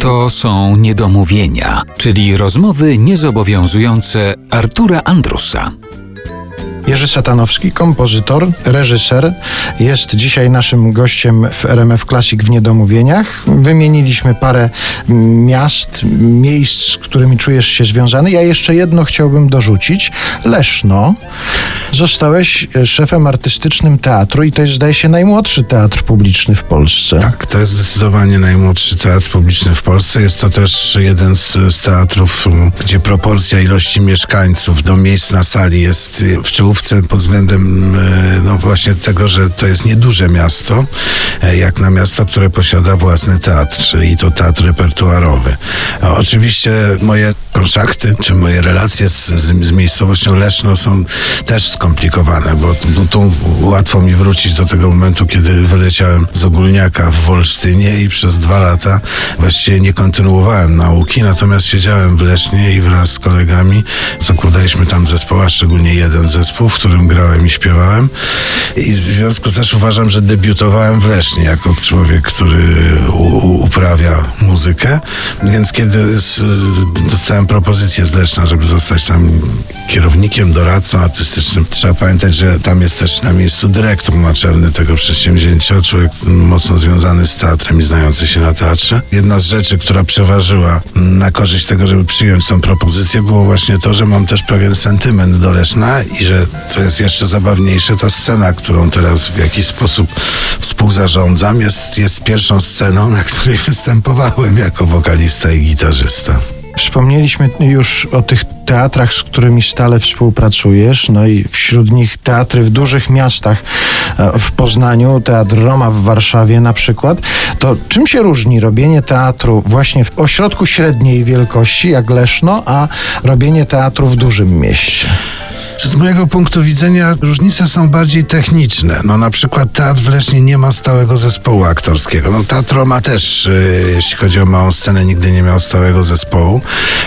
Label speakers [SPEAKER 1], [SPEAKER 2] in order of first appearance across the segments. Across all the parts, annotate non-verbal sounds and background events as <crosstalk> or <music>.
[SPEAKER 1] To są niedomówienia, czyli rozmowy niezobowiązujące Artura Andrusa.
[SPEAKER 2] Jerzy Satanowski, kompozytor, reżyser, jest dzisiaj naszym gościem w RMF Classic w Niedomówieniach. Wymieniliśmy parę miast, miejsc, z którymi czujesz się związany. Ja jeszcze jedno chciałbym dorzucić. Leszno. Zostałeś szefem artystycznym teatru i to jest, zdaje się, najmłodszy teatr publiczny w Polsce.
[SPEAKER 3] Tak, to jest zdecydowanie najmłodszy teatr publiczny w Polsce. Jest to też jeden z, z teatrów, gdzie proporcja ilości mieszkańców do miejsc na sali jest w czołówce pod względem e, no właśnie tego, że to jest nieduże miasto, e, jak na miasto, które posiada własny teatr i to teatr repertuarowy. A oczywiście moje kontakty, czy moje relacje z, z, z miejscowością Leszno są też skomplikowane, bo, bo tu łatwo mi wrócić do tego momentu, kiedy wyleciałem z Ogólniaka w Wolsztynie i przez dwa lata właściwie nie kontynuowałem nauki, natomiast siedziałem w Lesznie i wraz z kolegami zakładaliśmy tam zespoła, szczególnie jeden zespół, w którym grałem i śpiewałem. I w związku z też uważam, że debiutowałem w Lesznie jako człowiek, który uprawia muzykę. Więc kiedy dostałem propozycję z Leszna, żeby zostać tam kierownikiem, doradcą artystycznym, trzeba pamiętać, że tam jest też na miejscu dyrektor naczelny tego przedsięwzięcia, człowiek mocno związany z teatrem i znający się na teatrze. Jedna z rzeczy, która przeważyła na korzyść tego, żeby przyjąć tą propozycję, było właśnie to, że mam też pewien sentyment do Leszna i że co jest jeszcze zabawniejsze, ta scena, którą teraz w jakiś sposób współzarządzam, jest, jest pierwszą sceną, na której <laughs> występowałem jako wokalista i gitarzysta.
[SPEAKER 2] Wspomnieliśmy już o tych teatrach, z którymi stale współpracujesz, no i wśród nich teatry w dużych miastach, e, w Poznaniu, Teatr Roma w Warszawie na przykład. To czym się różni robienie teatru właśnie w ośrodku średniej wielkości, jak Leszno, a robienie teatru w dużym mieście?
[SPEAKER 3] Z mojego punktu widzenia różnice są bardziej techniczne. No na przykład Teatr w Lesznie nie ma stałego zespołu aktorskiego. No Teatr Roma też, yy, jeśli chodzi o małą scenę, nigdy nie miał stałego zespołu.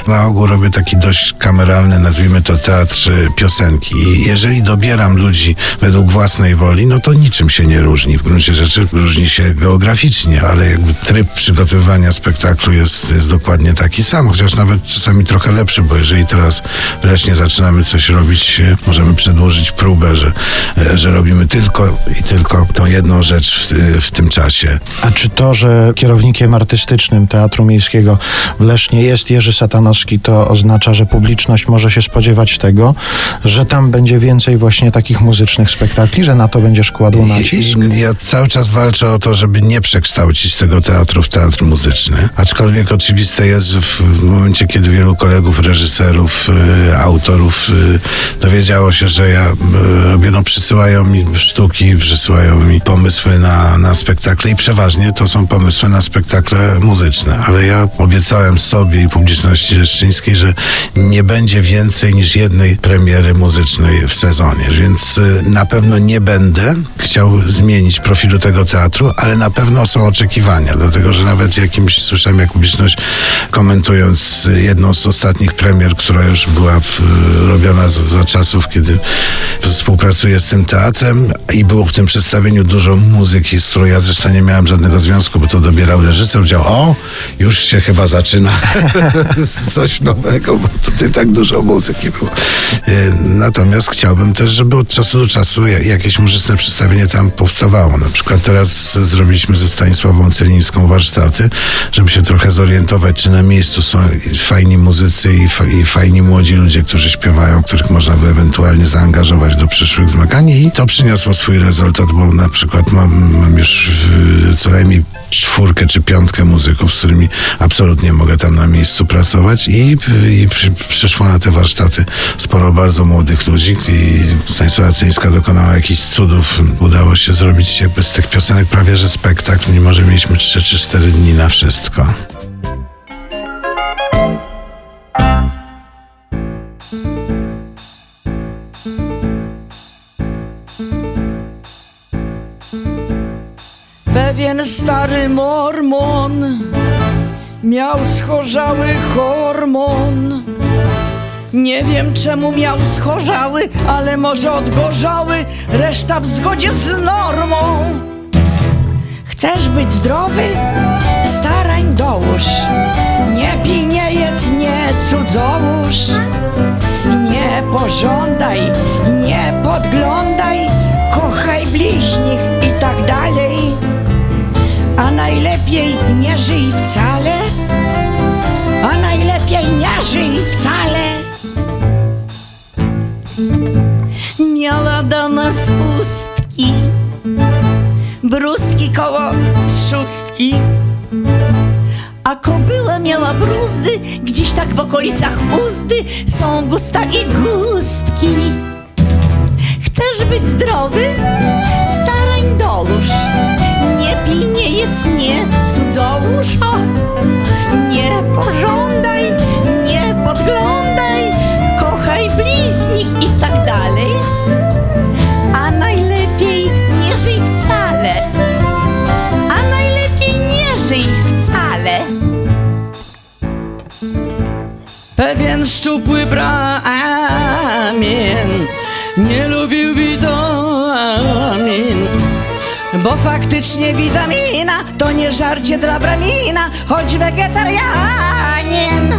[SPEAKER 3] Na ogół robię taki dość kameralny, nazwijmy to teatr yy, piosenki. I jeżeli dobieram ludzi według własnej woli, no to niczym się nie różni. W gruncie rzeczy różni się geograficznie, ale jakby tryb przygotowywania spektaklu jest, jest dokładnie taki sam, chociaż nawet czasami trochę lepszy, bo jeżeli teraz w Lesznie zaczynamy coś robić możemy przedłożyć próbę, że, że robimy tylko i tylko tą jedną rzecz w, w tym czasie.
[SPEAKER 2] A czy to, że kierownikiem artystycznym Teatru Miejskiego w Lesznie jest Jerzy Satanowski, to oznacza, że publiczność może się spodziewać tego, że tam będzie więcej właśnie takich muzycznych spektakli, że na to będziesz kładł nacisk?
[SPEAKER 3] Ja cały czas walczę o to, żeby nie przekształcić tego teatru w teatr muzyczny. Aczkolwiek oczywiste jest, że w momencie, kiedy wielu kolegów, reżyserów, y, autorów y, dowiedziało się, że ja y, robię, no przysyłają mi sztuki, przysyłają mi pomysły na, na spektakle i przeważnie to są pomysły na spektakle muzyczne, ale ja obiecałem sobie i publiczności leszczyńskiej, że nie będzie więcej niż jednej premiery muzycznej w sezonie, więc na pewno nie będę chciał zmienić profilu tego teatru, ale na pewno są oczekiwania, dlatego że nawet jakimś, słyszałem jak publiczność komentując jedną z ostatnich premier, która już była w, robiona za czasów, kiedy współpracuję z tym teatrem i było w tym przedstawieniu dużo muzyki, z którą ja zresztą nie miałem żadnego związku, bo to dobierał reżyser, powiedział, o, już się chyba zaczyna <laughs> coś nowego, bo tutaj tak dużo muzyki było. Natomiast chciałbym też, żeby od czasu do czasu jakieś muzyczne przedstawienie tam powstawało. Na przykład teraz zrobiliśmy ze Stanisławą Celińską warsztaty, żeby się trochę zorientować, czy na miejscu są fajni muzycy i, i fajni młodzi ludzie, którzy śpiewają, których można by ewentualnie zaangażować do przyszłych zmagań i to przyniosło swój rezultat, bo na przykład mam, mam już co najmniej czwórkę czy piątkę muzyków, z którymi absolutnie mogę tam na miejscu pracować i, i przy, przyszło na te warsztaty sporo bardzo młodych ludzi i Stanisława Cyńska dokonała jakichś cudów. Udało się zrobić jakby z tych piosenek prawie że spektakl, mimo że mieliśmy 3 czy 4 dni na wszystko.
[SPEAKER 4] Pewien stary mormon miał schorzały hormon. Nie wiem czemu miał schorzały, ale może odgorzały, reszta w zgodzie z normą. Chcesz być zdrowy? Starań dołóż. Nie pij, nie jedz, nie cudzołóż. Nie pożądaj, nie podglądaj, kochaj bliźnich najlepiej nie żyj wcale, a najlepiej nie żyj wcale. Miała dama z ustki, brustki koło trzustki. A kobyła miała bruzdy, gdzieś tak w okolicach uzdy są gusta i gustki. Chcesz być zdrowy? Starań dołóż. Szczupły bramin nie lubił witamin, bo faktycznie witamina to nie żarcie dla bramina, choć wegetarianin.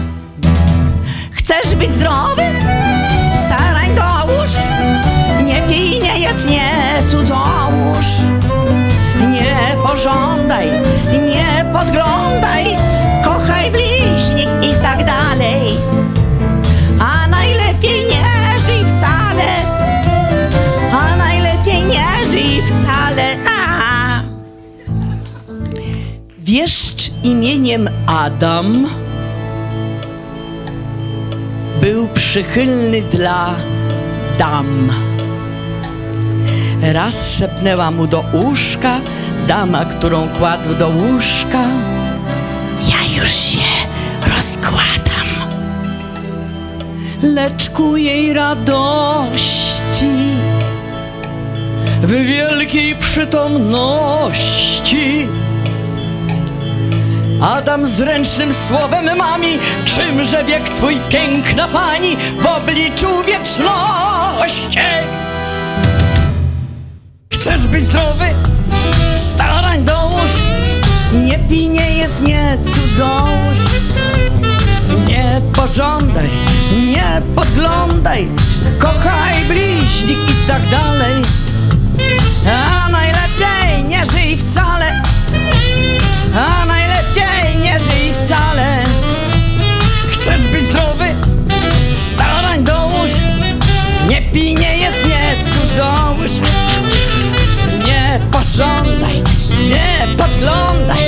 [SPEAKER 4] Chcesz być zdrowy? Starań dołóż. Nie pij, nie jedz, nie cudzołóż. Nie pożądaj, nie podglądaj, imieniem Adam był przychylny dla dam. Raz szepnęła mu do uszka dama, którą kładł do łóżka. Ja już się rozkładam. Lecz ku jej radości w wielkiej przytomności Adam zręcznym słowem mami, czymże wiek twój piękna pani w obliczu wieczności. Chcesz być zdrowy? Starań dołóż. Nie pij, nie jedz, nie cudzołóż. Nie pożądaj, nie podglądaj, kochaj bliźnich i tak dalej. podglądaj, nie podglądaj.